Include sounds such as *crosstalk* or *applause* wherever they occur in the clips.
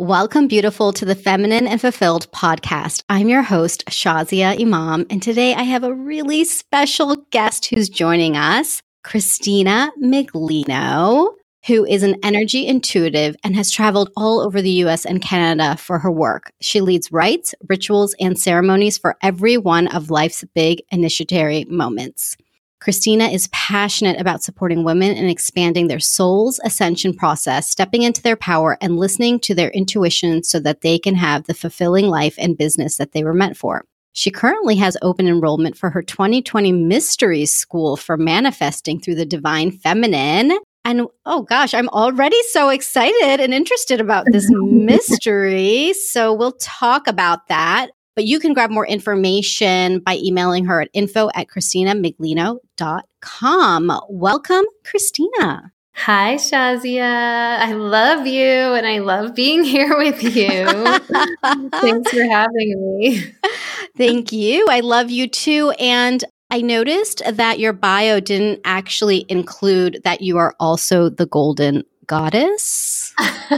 Welcome, beautiful, to the Feminine and Fulfilled podcast. I'm your host, Shazia Imam, and today I have a really special guest who's joining us, Christina Miglino, who is an energy intuitive and has traveled all over the US and Canada for her work. She leads rites, rituals, and ceremonies for every one of life's big initiatory moments. Christina is passionate about supporting women and expanding their soul's ascension process, stepping into their power and listening to their intuition so that they can have the fulfilling life and business that they were meant for. She currently has open enrollment for her 2020 Mysteries School for Manifesting through the Divine Feminine. And oh gosh, I'm already so excited and interested about this *laughs* mystery. So we'll talk about that. But you can grab more information by emailing her at info at christinamiglino.com. Welcome, Christina. Hi, Shazia. I love you and I love being here with you. *laughs* Thanks for having me. Thank you. I love you too. And I noticed that your bio didn't actually include that you are also the golden goddess? *laughs*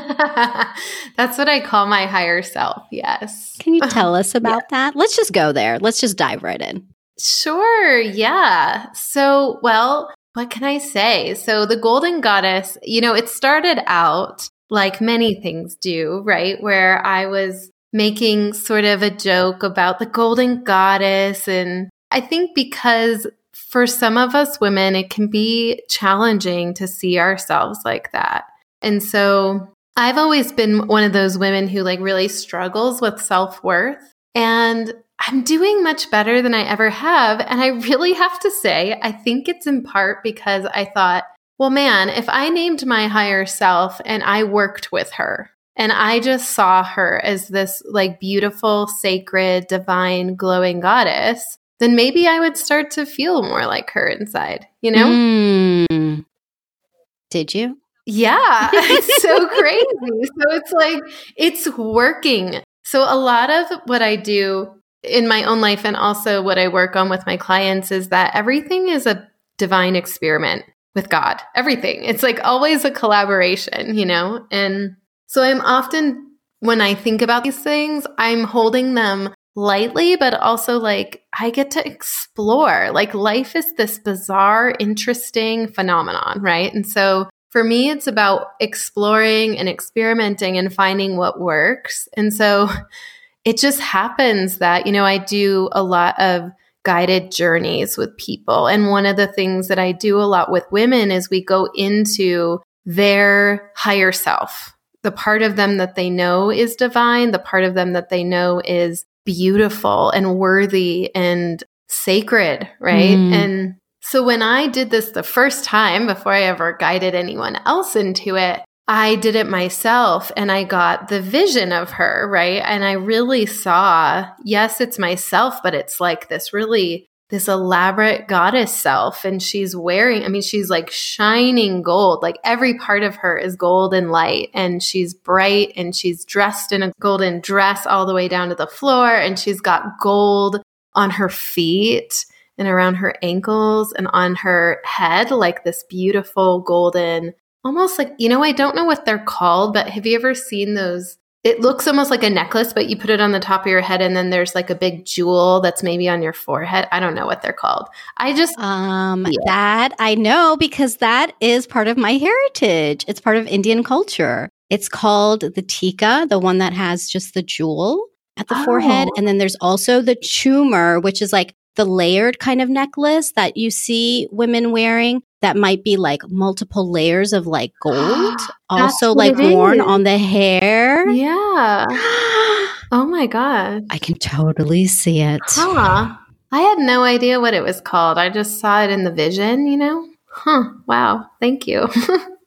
That's what I call my higher self. Yes. Can you tell us *laughs* about yeah. that? Let's just go there. Let's just dive right in. Sure. Yeah. So, well, what can I say? So, the golden goddess, you know, it started out like many things do, right? Where I was making sort of a joke about the golden goddess. And I think because for some of us women, it can be challenging to see ourselves like that. And so I've always been one of those women who like really struggles with self worth. And I'm doing much better than I ever have. And I really have to say, I think it's in part because I thought, well, man, if I named my higher self and I worked with her and I just saw her as this like beautiful, sacred, divine, glowing goddess, then maybe I would start to feel more like her inside, you know? Mm. Did you? Yeah, *laughs* it's so *laughs* crazy. So it's like, it's working. So a lot of what I do in my own life and also what I work on with my clients is that everything is a divine experiment with God. Everything. It's like always a collaboration, you know? And so I'm often, when I think about these things, I'm holding them lightly, but also like I get to explore. Like life is this bizarre, interesting phenomenon, right? And so for me, it's about exploring and experimenting and finding what works. And so *laughs* it just happens that, you know, I do a lot of guided journeys with people. And one of the things that I do a lot with women is we go into their higher self, the part of them that they know is divine, the part of them that they know is beautiful and worthy and sacred, right? Mm. And so when I did this the first time before I ever guided anyone else into it, I did it myself and I got the vision of her, right? And I really saw, yes, it's myself, but it's like this really this elaborate goddess self. And she's wearing i mean she's like shining gold. Like every part of her is gold and light. And she's bright and she's dressed in a golden dress all the way down to the floor. And she's got gold on her feet and around her ankles and on her head like this beautiful golden almost like you know i don't know what they're called but have you ever seen those it looks almost like a necklace, but you put it on the top of your head and then there's like a big jewel that's maybe on your forehead. I don't know what they're called. I just um yeah. that I know because that is part of my heritage. It's part of Indian culture. It's called the tika, the one that has just the jewel at the oh. forehead. And then there's also the jhoomar, which is like the layered kind of necklace that you see women wearing that might be like multiple layers of like *gasps* gold, also like worn is. on the hair. Yeah. *gasps* oh my God. I can totally see it. Huh. I had no idea what it was called. I just saw it in the vision, you know? Huh. Wow. Thank you. *laughs*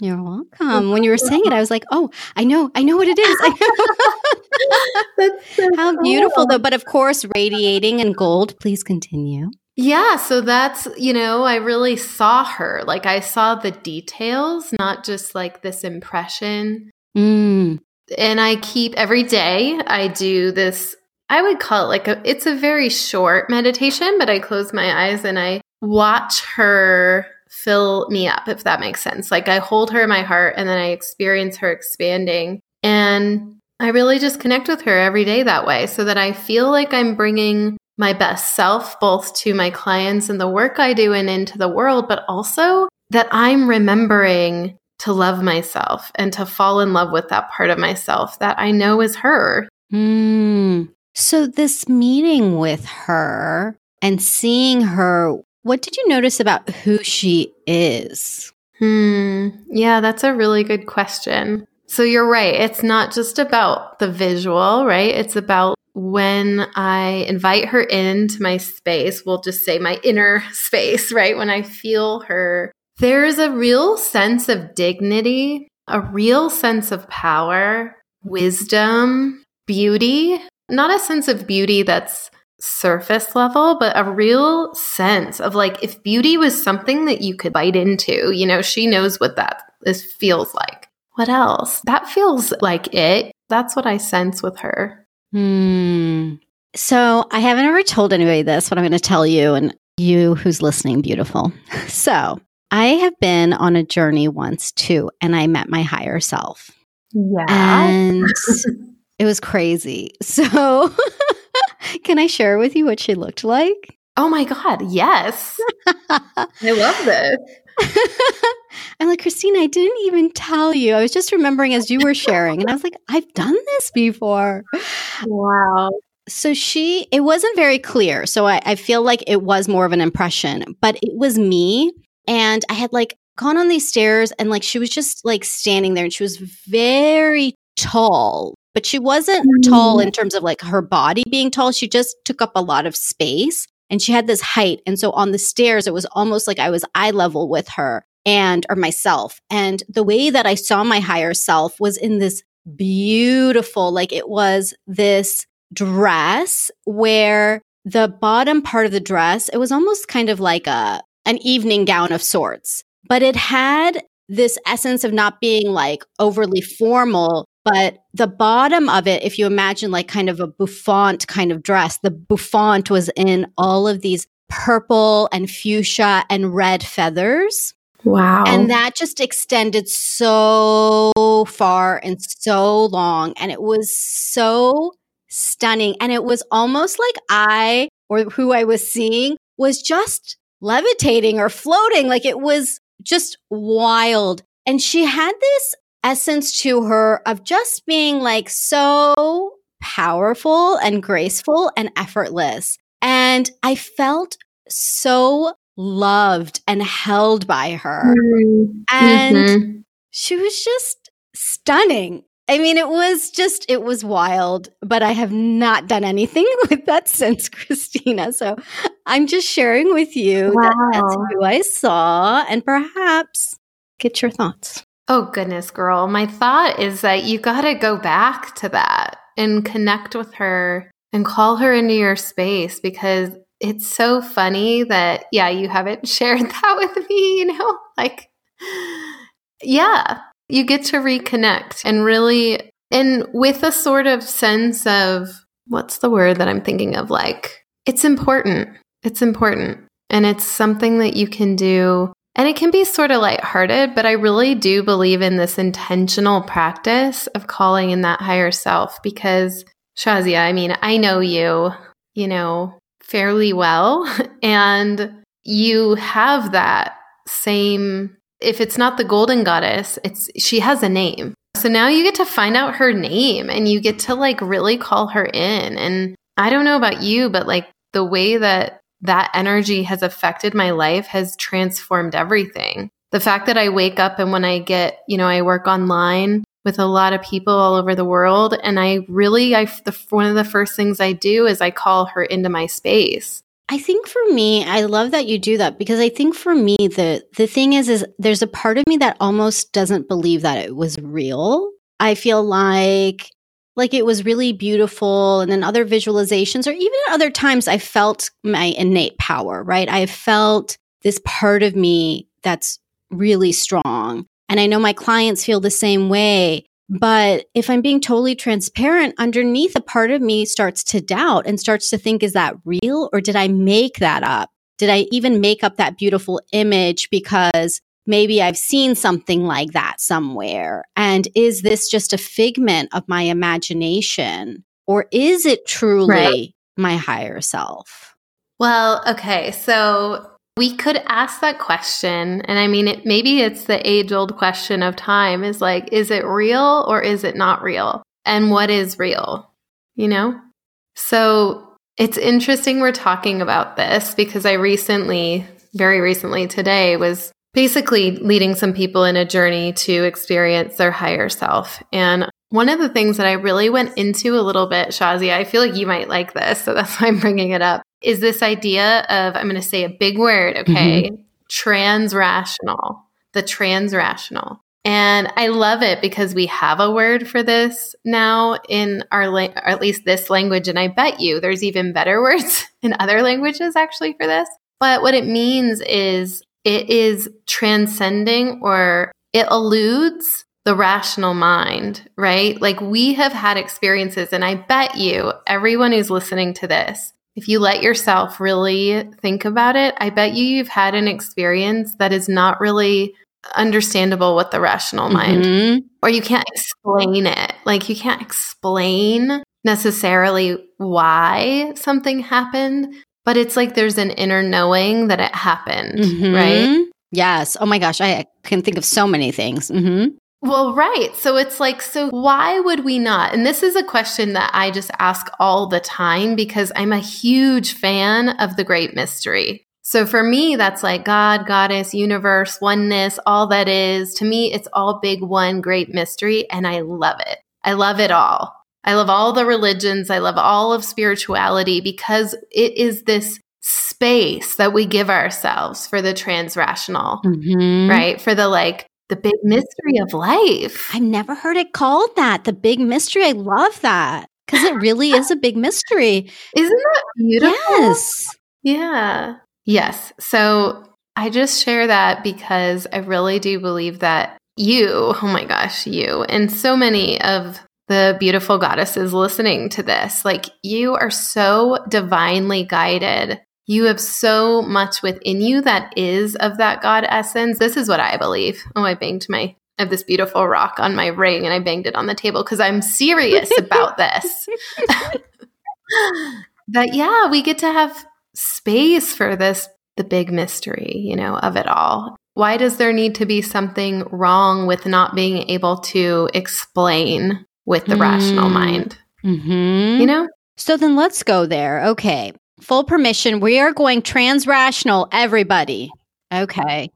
You're welcome. When you were saying it, I *laughs* was like, "Oh, I know, I know what it is." *laughs* so How cool. beautiful, though! But of course, radiating in gold. Please continue. Yeah, so that's, you know, I really saw her. Like I saw the details, not just like this impression. Mm. And I keep every day, I do this, I would call it like a, it's a very short meditation, but I close my eyes and I watch her fill me up, if that makes sense. Like I hold her in my heart and then I experience her expanding And I really just connect with her every day that way so that I feel like I'm bringing my best self both to my clients and the work I do and into the world, but also that I'm remembering to love myself and to fall in love with that part of myself that I know is her. Mm. So, this meeting with her and seeing her, what did you notice about who she is? Hmm. Yeah, that's a really good question. So, you're right. It's not just about the visual, right? It's about when I invite her into my space, we'll just say my inner *laughs* space, right? When I feel her there's a real sense of dignity, a real sense of power, wisdom, beauty, not a sense of beauty that's surface level, but a real sense of like if beauty was something that you could bite into, you know, she knows what that this feels like. What else? That feels like it. That's what I sense with her. Hmm. So I haven't ever told anybody this, but I'm going to tell you and you who's listening, beautiful. *laughs* So I have been on a journey once too, and I met my higher self. Yeah. And *laughs* it was crazy. So, *laughs* *laughs* can I share with you what she looked like? Oh my God, yes. *laughs* I love this. *laughs* I'm like, Christina, I didn't even tell you. I was just remembering as you were sharing, and I was like, I've done this before. Wow. So she, it wasn't very clear. So I, I feel like it was more of an impression, but it was me and I had like gone on these stairs and like she was just like standing there and she was very tall, but she wasn't mm. tall in terms of like her body being tall. She just took up a lot of space and she had this height. And so on the stairs, it was almost like I was eye level with her and or myself. And the way that I saw my higher self was in this beautiful, like it was this dress where the bottom part of the dress, it was almost kind of like a an evening gown of sorts, but it had this essence of not being like overly formal, but the bottom of it, if you imagine like kind of a bouffant kind of dress, the bouffant was in all of these purple and fuchsia and red feathers. Wow. And that just extended so far and so long. And it was so stunning. And it was almost like I, or who I was seeing, was just levitating or floating. Like it was just wild. And she had this essence to her of just being like so powerful and graceful and effortless. And I felt so loved and held by her. Mm-hmm. And mm-hmm. she was just stunning. I mean, it was just, it was wild, but I have not done anything *laughs* with that since, Christina. So I'm just sharing with you wow. that that's who I saw and perhaps get your thoughts. Oh, goodness, girl. My thought is that you got to go back to that and connect with her and call her into your space because it's so funny that, yeah, you haven't *laughs* shared that with me, you know? *laughs* Like, yeah, you get to reconnect and really, and with a sort of sense of what's the word that I'm thinking of? Like, it's important. It's important. And it's something that you can do. And it can be sort of lighthearted, but I really do believe in this intentional practice of calling in that higher self because, Shazia, I mean, I know you, you know, fairly well, *laughs* and you have that same if it's not the golden goddess, it's she has a name. So now you get to find out her name and you get to like really call her in. And I don't know about you, but like the way that that energy has affected my life has transformed everything. The fact that I wake up and when I get, you know, I work online with a lot of people all over the world and I really I the, one of the first things I do is I call her into my space I think for me, I love that you do that because I think for me the the thing is is there's a part of me that almost doesn't believe that it was real. I feel like like it was really beautiful and then other visualizations or even at other times I felt my innate power, right? I felt this part of me that's really strong. And I know my clients feel the same way. But if I'm being totally transparent, underneath a part of me starts to doubt and starts to think, is that real or did I make that up? Did I even make up that beautiful image because maybe I've seen something like that somewhere. And is this just a figment of my imagination? Or is it truly right. my higher self? Well, okay. So we could ask that question. And I mean, it, maybe it's the age old question of time is like, is it real or is it not real? And what is real? You know? So it's interesting we're talking about this because I recently, very recently today, was basically leading some people in a journey to experience their higher self. And one of the things that I really went into a little bit, Shazi, I feel like you might like this, so *laughs* that's why I'm bringing it up, is this idea of, I'm going to say a big word, okay? Mm-hmm. Transrational, the transrational. And I love it because we have a word for this now in our, la- or at least this language. And I bet you there's even better *laughs* words in other languages actually for this. But what it means is it is transcending or it eludes the rational mind, right? Like we have had experiences, and I bet you, everyone who's listening to this, if you let yourself really think about it, I bet you you've had an experience that is not really understandable with the rational mind, mm-hmm. or you can't explain it. Like you can't explain necessarily why something happened, but it's like there's an inner knowing that it happened, mm-hmm. right? Yes. Oh my gosh, I can think of so many things. Mm-hmm. Well, right. So it's like, so why would we not? And this is a question that I just ask all the time because I'm a huge fan of the great mystery. So for me, that's like God, goddess, universe, oneness, all that is. To me, it's all big one great mystery. And I love it. I love it all. I love all the religions. I love all of spirituality because it is this space that we give ourselves for the transrational, mm-hmm. right? For the like the big mystery of life. I've never heard it called that. The big mystery. I love that because it really is a big mystery. Isn't that beautiful? Yes. Yeah. Yes. So I just share that because I really do believe that you, oh my gosh, you, and so many of the beautiful goddesses listening to this, like you are so divinely guided you have so much within you that is of that God essence. This is what I believe. Oh, I banged my I have this beautiful rock on my ring and I banged it on the table because I'm serious about this. *laughs* *laughs* that yeah, we get to have space for this the big mystery, you know, of it all. Why does there need to be something wrong with not being able to explain with the mm. rational mind? Mm-hmm. You know? So then let's go there. Okay full permission. We are going trans rational, everybody. Okay.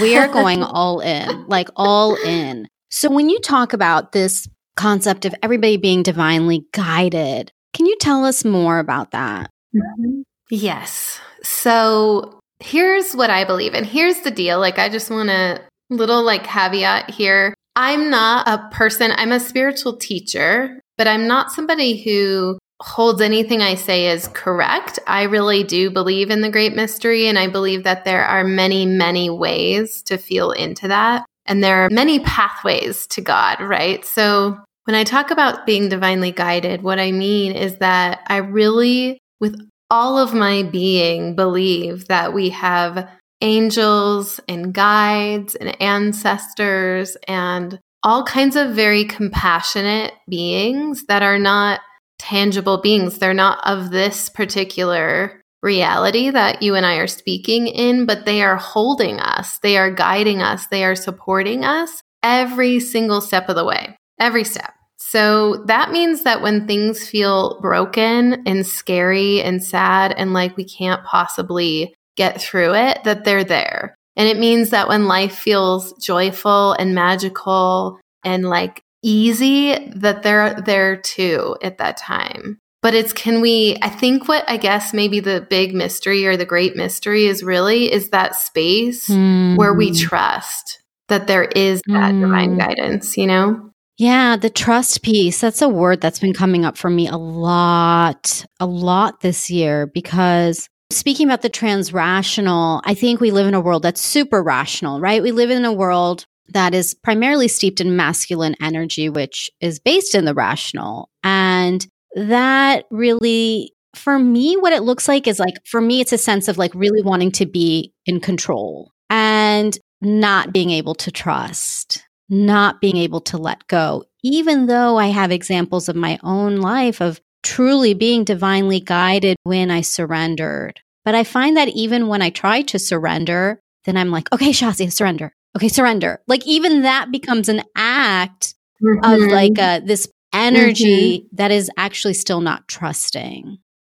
We are going *laughs* all in, like all in. So when you talk about this concept of everybody being divinely guided, can you tell us more about that? Mm-hmm. Yes. So here's what I believe. And here's the deal. Like, I just want a little like caveat here. I'm not a person, I'm a spiritual teacher, but I'm not somebody who holds anything I say as correct. I really do believe in the great mystery, and I believe that there are many, many ways to feel into that. And there are many pathways to God, right? So when I talk about being divinely guided, what I mean is that I really, with all of my being, believe that we have angels and guides and ancestors and all kinds of very compassionate beings that are not tangible beings. They're not of this particular reality that you and I are speaking in, but they are holding us, they are guiding us, they are supporting us every single step of the way, every step. So that means that when things feel broken and scary and sad and like we can't possibly get through it, that they're there. And it means that when life feels joyful and magical and like easy that they're there too at that time. But it's can we, I think what I guess maybe the big mystery or the great mystery is really is that space mm. where we trust that there is that mm. divine guidance, you know? Yeah, the trust piece. That's a word that's been coming up for me a lot, a lot this year because speaking about the transrational, I think we live in a world that's super rational, right? We live in a world that is primarily steeped in masculine energy, which is based in the rational. And that really, for me, what it looks like is like, for me, it's a sense of like really wanting to be in control. And not being able to trust, not being able to let go, even though I have examples of my own life of truly being divinely guided when I surrendered. But I find that even when I try to surrender, then I'm like, okay, Shazia, surrender. Okay, surrender. Like even that becomes an act mm-hmm. of like uh, this energy mm-hmm. that is actually still not trusting.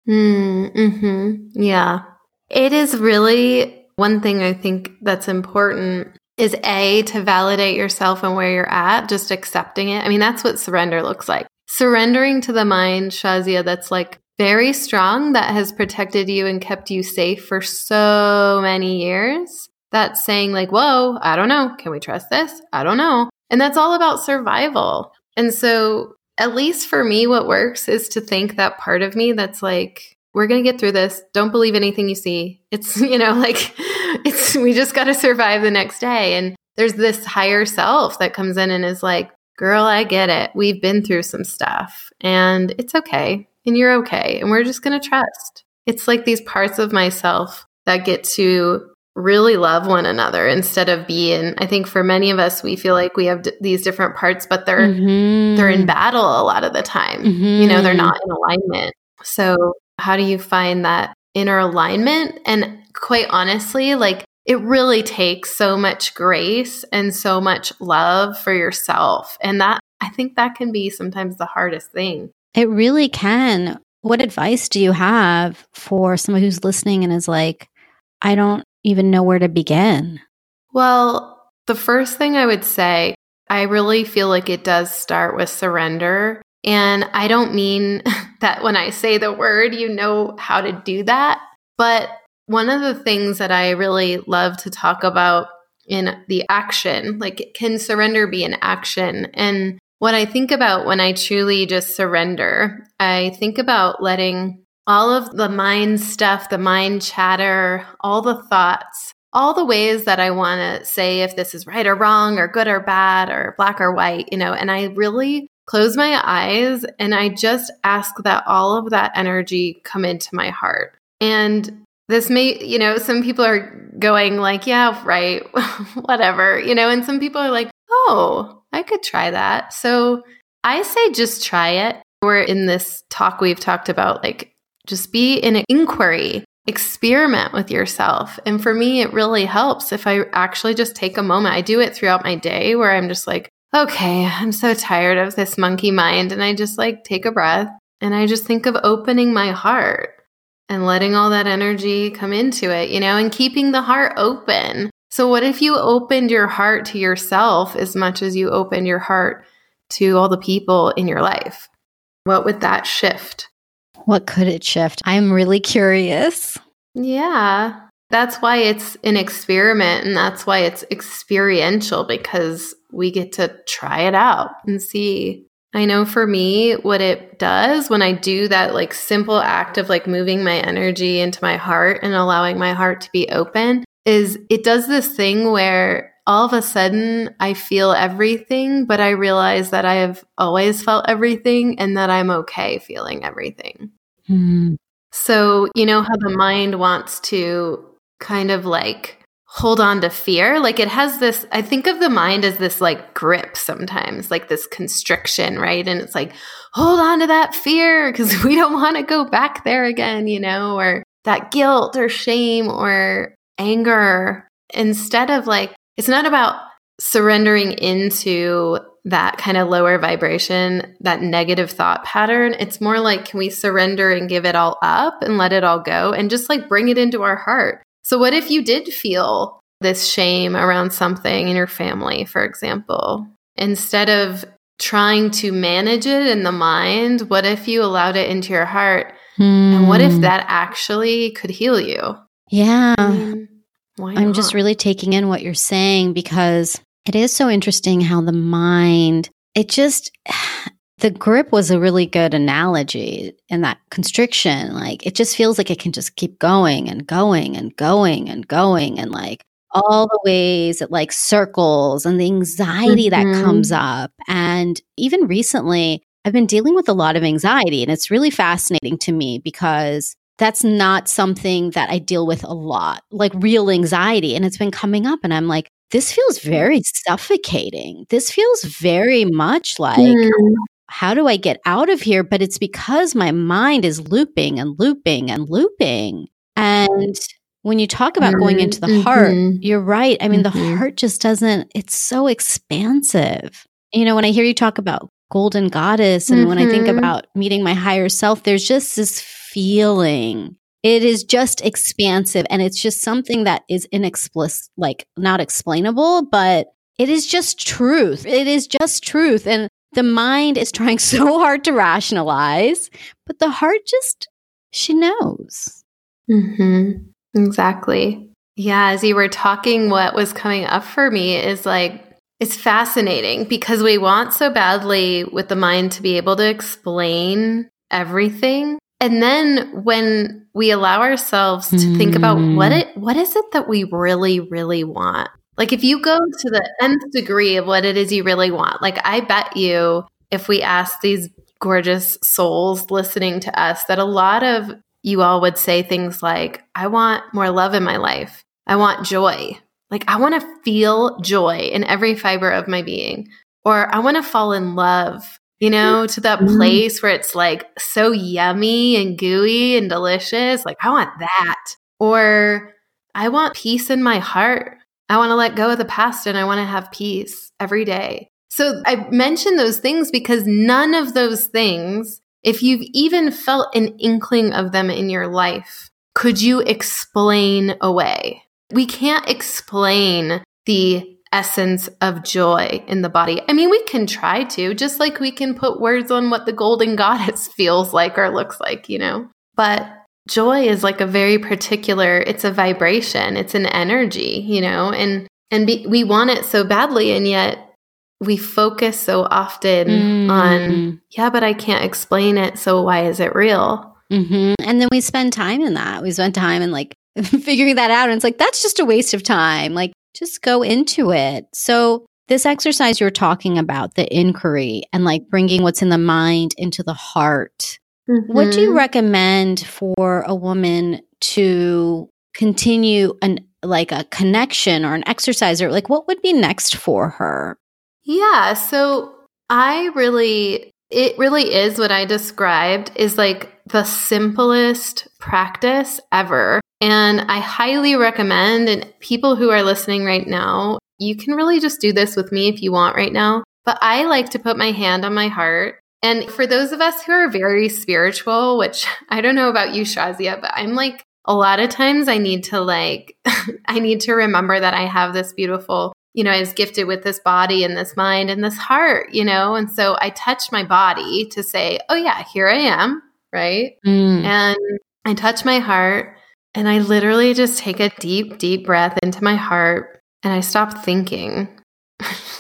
Mm-hmm. Yeah. It is really one thing I think that's important is A, to validate yourself and where you're at, just accepting it. I mean, that's what surrender looks like. Surrendering to the mind, Shazia, that's like very strong, that has protected you and kept you safe for so many years. That's saying, like, whoa, I don't know. Can we trust this? I don't know. And that's all about survival. And so, at least for me, what works is to think that part of me that's like, we're going to get through this. Don't believe anything you see. It's, *laughs* you know, like it's, we just got to survive the next day. And there's this higher self that comes in and is like, girl, I get it. We've been through some stuff and it's okay. And you're okay. And we're just going to trust. It's like these parts of myself that get to really love one another instead of being i think for many of us we feel like we have d- these different parts but they're mm-hmm. they're in battle a lot of the time mm-hmm. you know they're not in alignment so how do you find that inner alignment? And quite honestly, like it really takes so much grace and so much love for yourself. And that, I think that can be sometimes the hardest thing. It really can. What advice do you have for someone who's listening and is like, I don't even know where to begin? Well, the first thing I would say, I really feel like it does start with surrender. And I don't mean *laughs* that when I say the word, you know how to do that. But one of the things that I really love to talk about in the action, like, can surrender be an action? And what I think about when I truly just surrender, I think about letting all of the mind stuff, the mind chatter, all the thoughts, all the ways that I want to say if this is right or wrong or good or bad or black or white, you know, and I really close my eyes and I just ask that all of that energy come into my heart. And this may, you know, some people are going like, yeah, right, *laughs* whatever, you know, and some people are like, oh, I could try that. So I say just try it. We're in this talk we've talked about like just be in an inquiry, experiment with yourself. And for me, it really helps if I actually just take a moment. I do it throughout my day where I'm just like, okay, I'm so tired of this monkey mind. And I just like take a breath and I just think of opening my heart and letting all that energy come into it, you know, and keeping the heart open. So, what if you opened your heart to yourself as much as you opened your heart to all the people in your life? What would that shift? What could it shift? I'm really curious. Yeah. That's why it's an experiment and that's why it's experiential because we get to try it out and see. I know for me, what it does when I do that like simple act of like moving my energy into my heart and allowing my heart to be open is it does this thing where all of a sudden I feel everything, but I realize that I have always felt everything and that I'm okay feeling everything. Mm. So, you know how the mind wants to kind of like hold on to fear. Like it has this, I think of the mind as this like grip sometimes, like this constriction, right? And it's like, hold on to that fear because *laughs* we don't want to go back there again, you know, or that guilt or shame or anger. Instead of like, it's not about surrendering into that kind of lower vibration, that negative thought pattern. It's more like, can we surrender and give it all up and let it all go and just like bring it into our heart? So, what if you did feel this shame around something in your family, for example? Instead of trying to manage it in the mind, what if you allowed it into your heart? And what if hmm. that actually could heal you? Yeah. I mean, I'm just really taking in what you're saying because it is so interesting how the mind, it just, the grip was a really good analogy in that constriction. Like it just feels like it can just keep going and going and going and going and like all the ways it like circles and the anxiety mm-hmm. that comes up. And even recently, I've been dealing with a lot of anxiety and it's really fascinating to me because that's not something that I deal with a lot, like real anxiety. And it's been coming up and I'm like, this feels very suffocating. This feels very much like, Mm. How do I get out of here? But it's because my mind is looping and looping and looping. And when you talk about going into the heart, Mhm. you're right. I mean, the Mhm. heart just doesn't, it's so expansive. You know, when I hear you talk about golden goddess and when I think Mhm. about meeting my higher self, there's just this feeling. It is just expansive and it's just something that is inexplicit, like not explainable, but it is just truth. It is just truth. And the mind is trying *laughs* so hard to rationalize, but the heart just, she knows. hmm Exactly. Yeah, as you were talking, what was coming up for me is like, it's fascinating because we want so badly with the mind to be able to explain everything. And then when we allow ourselves to think about what Mm. it what is it that we really, really want? Like if you go to the nth degree of what it is you really want, like I bet you if we ask these gorgeous souls listening to us that a lot of you all would say things like, I want more love in my life. I want joy. Like, I want to feel joy in every fiber of my being. Or I want to fall in love, you know, mm-hmm. to that place where it's like so yummy and gooey and delicious. Like, I want that. Or I want peace in my heart. I want to let go of the past and I want to have peace every day. So I mention those things because none of those things, if you've even felt an inkling of them in your life, could you explain away? We can't explain the essence of joy in the body. I mean, we can try to, just like we can put words on what the golden goddess *laughs* feels like or looks like, you know? But joy is like a very particular, it's a vibration, it's an energy, you know? And and be, we want it so badly and yet we focus so often on Mm. yeah, but I can't explain it, so why is it real? hmm And then we spend time in that. We spend time in like *laughs* figuring that out. And it's like, that's just a waste of time. Like, just go into it. So, this exercise you're talking about, the inquiry and like bringing what's in the mind into the heart, what do you Mhm. recommend for a woman to continue an like a connection or an exercise or like what would be next for her? Yeah, so I really it really is what I described is like the simplest practice ever. And I highly recommend and people who are listening right now, you can really just do this with me if you want right now. But I like to put my hand on my heart. And for those of us who are very spiritual, which I don't know about you, Shazia, but I'm like a lot of times I need to like *laughs* I need to remember that I have this beautiful you know, I was gifted with this body and this mind and this heart, you know, and so I touch my body to say, oh, yeah, here I am, right? Mm. And I touch my heart and I literally just take a deep, deep breath into my heart and I stop thinking. *laughs*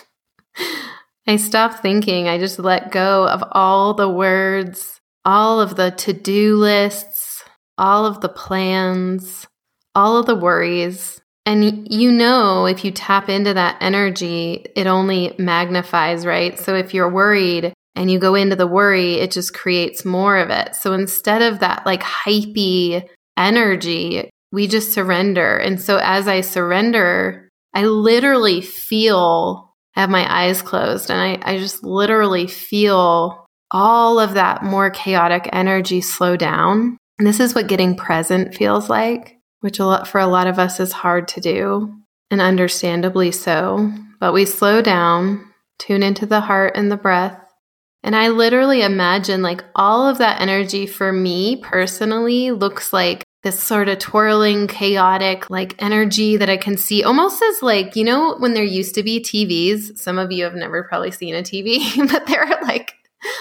I stop thinking. I just let go of all the words, all of the to do lists, all of the plans, all of the worries. And you know, if you tap into that energy, it only magnifies, right? So if you're worried and you go into the worry, it just creates more of it. So instead of that like hypey energy, we just surrender. And so as I surrender, I literally feel, I have my eyes closed and I, I just literally feel all of that more chaotic energy slow down. And this is what getting present feels like, which a lot, for a lot of us is hard to do and understandably so. But we slow down, tune into the heart and the breath. And I literally imagine like all of that energy for me personally looks like this sort of twirling, chaotic, like energy that I can see almost as like, you know, when there used to be TVs. Some of you have never probably seen a TV, *laughs* but they're like,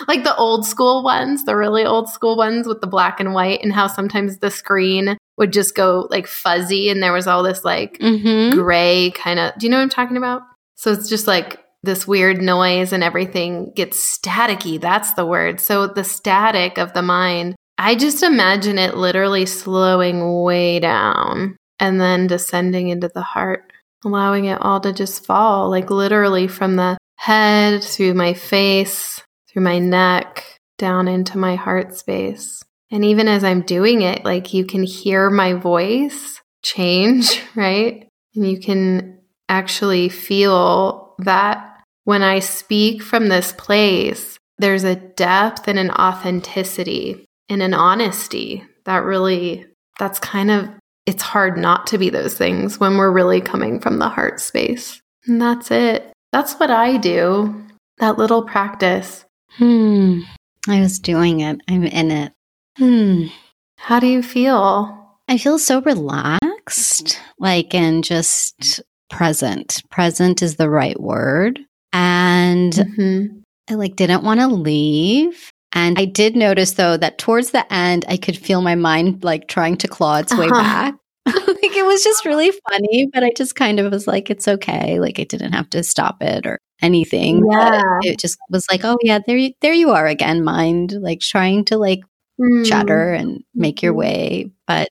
like the old school ones, the really old school ones with the black and white, and how sometimes the screen would just go like fuzzy and there was all this like Mm-hmm. gray kind of. Do you know what I'm talking about? So it's just like this weird noise and everything gets staticky. That's the word. So the static of the mind, I just imagine it literally slowing way down and then descending into the heart, allowing it all to just fall, like literally from the head through my face, through my neck, down into my heart space. And even as I'm doing it, like you can hear my voice change, *laughs* right? And you can actually feel that when I speak from this place, there's a depth and an authenticity and an honesty that really, that's kind of, it's hard not to be those things when we're really coming from the heart space. And that's it. That's what I do. That little practice. Hmm. I was doing it. I'm in it. Hmm. How do you feel? I feel so relaxed, like, and just present. Present is the right word. And mm-hmm. I like didn't want to leave. And I did notice though that towards the end, I could feel my mind like trying to claw its way uh-huh. back. *laughs* like it was just really funny, but I just kind of was like, it's okay. Like I didn't have to stop it or anything. Yeah. It just was like, oh yeah, there, you, there you are again, mind, like trying to like mm. chatter and make your mm-hmm. way. But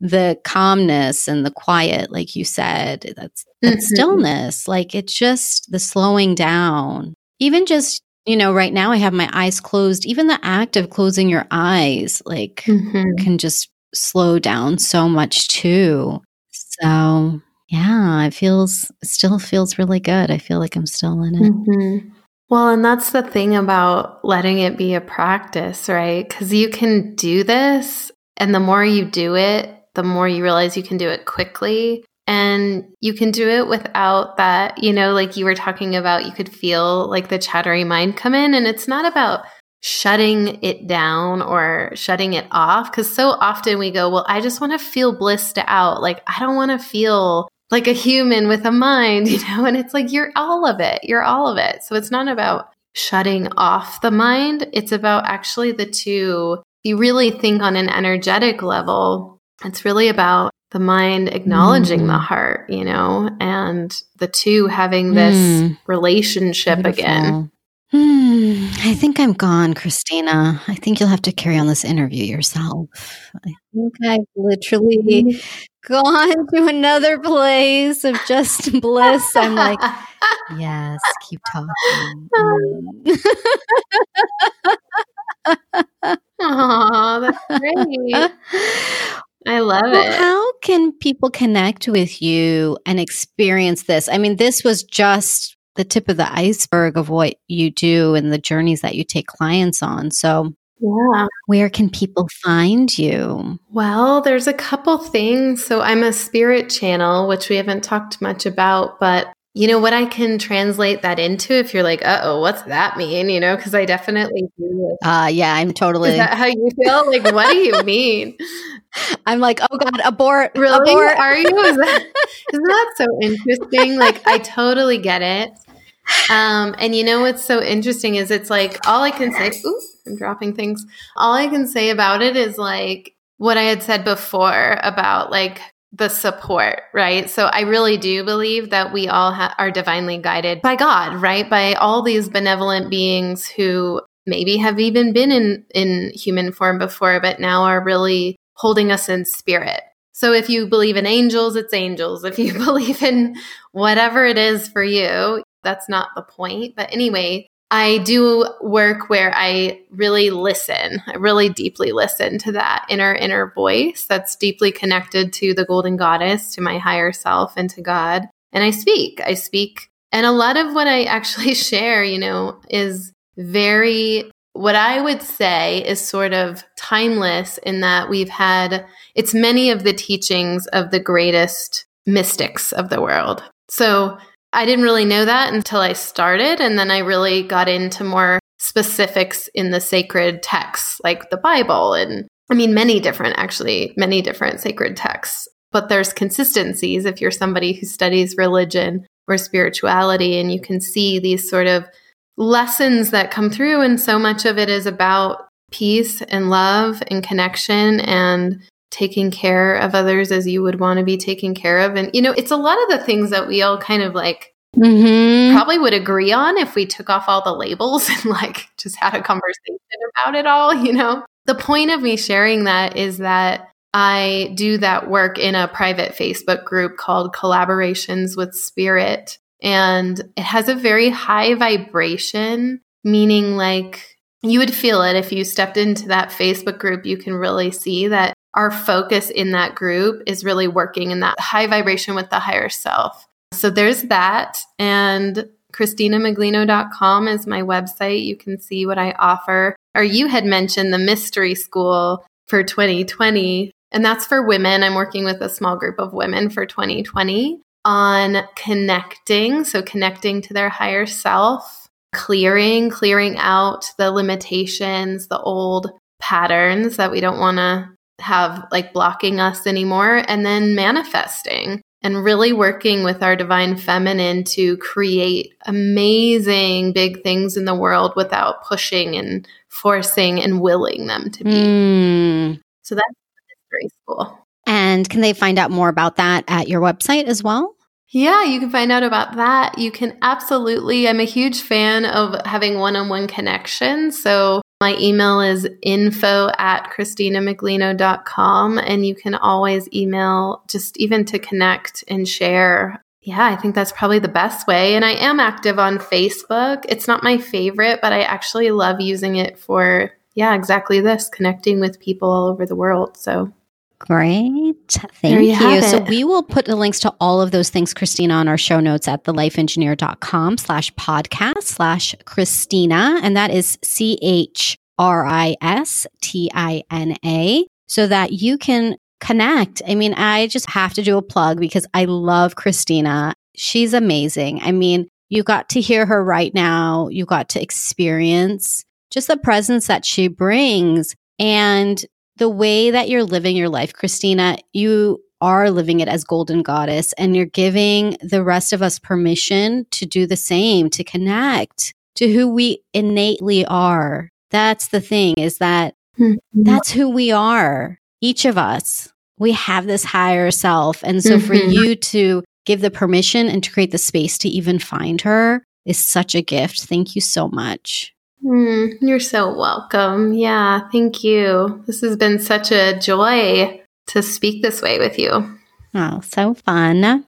the calmness and the quiet, like you said, that's that mm-hmm. stillness. Like it's just the slowing down. Even just, you know, right now I have my eyes closed. Even the act of closing your eyes, like, mm-hmm. can just slow down so much too. So yeah, it feels it still feels really good. I feel like I'm still in it. Mm-hmm. Well, and that's the thing about letting it be a practice, right? Because you can do this, and the more you do it, the more you realize you can do it quickly. And you can do it without that, you know, like you were talking about, you could feel like the chattery mind come in. And it's not about shutting it down or shutting it off. Cause so often we go, well, I just want to feel blissed out. Like, I don't want to feel like a human with a mind, *laughs* you know? And it's like, you're all of it. You're all of it. So it's not about shutting off the mind. It's about actually the two. You really think on an energetic level, it's really about the mind acknowledging mm. the heart, you know, and the two having this mm. relationship Beautiful. again. Hmm. I think I'm gone, Christina. I think you'll have to carry on this interview yourself. I think I've literally mm. gone to another place of just *laughs* bliss. I'm like, yes, keep talking. *laughs* Oh, that's great. *laughs* I love well, it. How can people connect with you and experience this? I mean, this was just the tip of the iceberg of what you do and the journeys that you take clients on. So, yeah. Where can people find you? Well, there's a couple things. So, I'm a spirit channel, which we haven't talked much about, but you know what I can translate that into if you're like, uh oh, what's that mean? You know, because I definitely do. Uh, yeah, I'm totally. Is that how you feel? Like, what do you mean? *laughs* I'm like, oh God, abort. Really? Abort. Are you? Is that, *laughs* isn't that so interesting? Like, I totally get it. Um, and you know what's so interesting is it's like all I can say, ooh, I'm dropping things. All I can say about it is like what I had said before about like the support, right? So I really do believe that we all ha- are divinely guided by God, right? By all these benevolent beings who maybe have even been in in human form before but now are really holding us in spirit. So if you believe in angels, it's angels. If you *laughs* believe in whatever it is for you, that's not the point. But anyway, I do work where I really listen. I really deeply listen to that inner, inner voice that's deeply connected to the golden goddess, to my higher self, and to God. And I speak. I speak. And a lot of what I actually *laughs* share, you know, is very, what I would say is sort of timeless in that we've had, it's many of the teachings of the greatest mystics of the world. So I didn't really know that until I started. And then I really got into more specifics in the sacred texts, like the Bible. And I mean, many different, actually, many different sacred texts. But there's consistencies if you're somebody who studies religion or spirituality, and you can see these sort of lessons that come through. And so much of it is about peace and love and connection and taking care of others as you would want to be taken care of. And, you know, it's a lot of the things that we all kind of like mm-hmm. probably would agree on if we took off all the labels *laughs* and like just had a conversation about it all, you know? The point of me sharing that is that I do that work in a private Facebook group called Collaborations with Spirit. And it has a very high vibration, meaning like you would feel it if you stepped into that Facebook group. You can really see that our focus in that group is really working in that high vibration with the higher self. So there's that. And ChristinaMiglino.com is my website. You can see what I offer. Or you had mentioned the mystery school for 2020, and that's for women. I'm working with a small group of women for 2020 on connecting. So, connecting to their higher self, clearing, clearing out the limitations, the old patterns that we don't want to have like blocking us anymore, and then manifesting and really working with our divine feminine to create amazing big things in the world without pushing and forcing and willing them to be. Mm. So that's very cool. And can they find out more about that at your website as well? Yeah, you can find out about that. You can absolutely, I'm a huge fan of having one on one connections. So my email is info at christinamiglino.com. And you can always email just even to connect and share. Yeah, I think that's probably the best way. And I am active on Facebook. It's not my favorite, but I actually love using it for, yeah, exactly this connecting with people all over the world. So Great. Thank you. you. So we will put the links to all of those things, Christina, on our show notes at thelifeengineer.com slash podcast slash Christina. And that is C H R I S T I N A so that you can connect. I mean, I just have to do a plug because I love Christina. She's amazing. I mean, you got to hear her right now. You got to experience just the presence that she brings. And the way that you're living your life, Christina, you are living it as golden goddess and you're giving the rest of us permission to do the same, to connect to who we innately are. That's the thing is that mm-hmm. that's who we are. Each of us, we have this higher self. And so mm-hmm. for you to give the permission and to create the space to even find her is such a gift. Thank you so much. Mm, you're so welcome. Yeah, thank you. This has been such a joy to speak this way with you. Oh, so fun.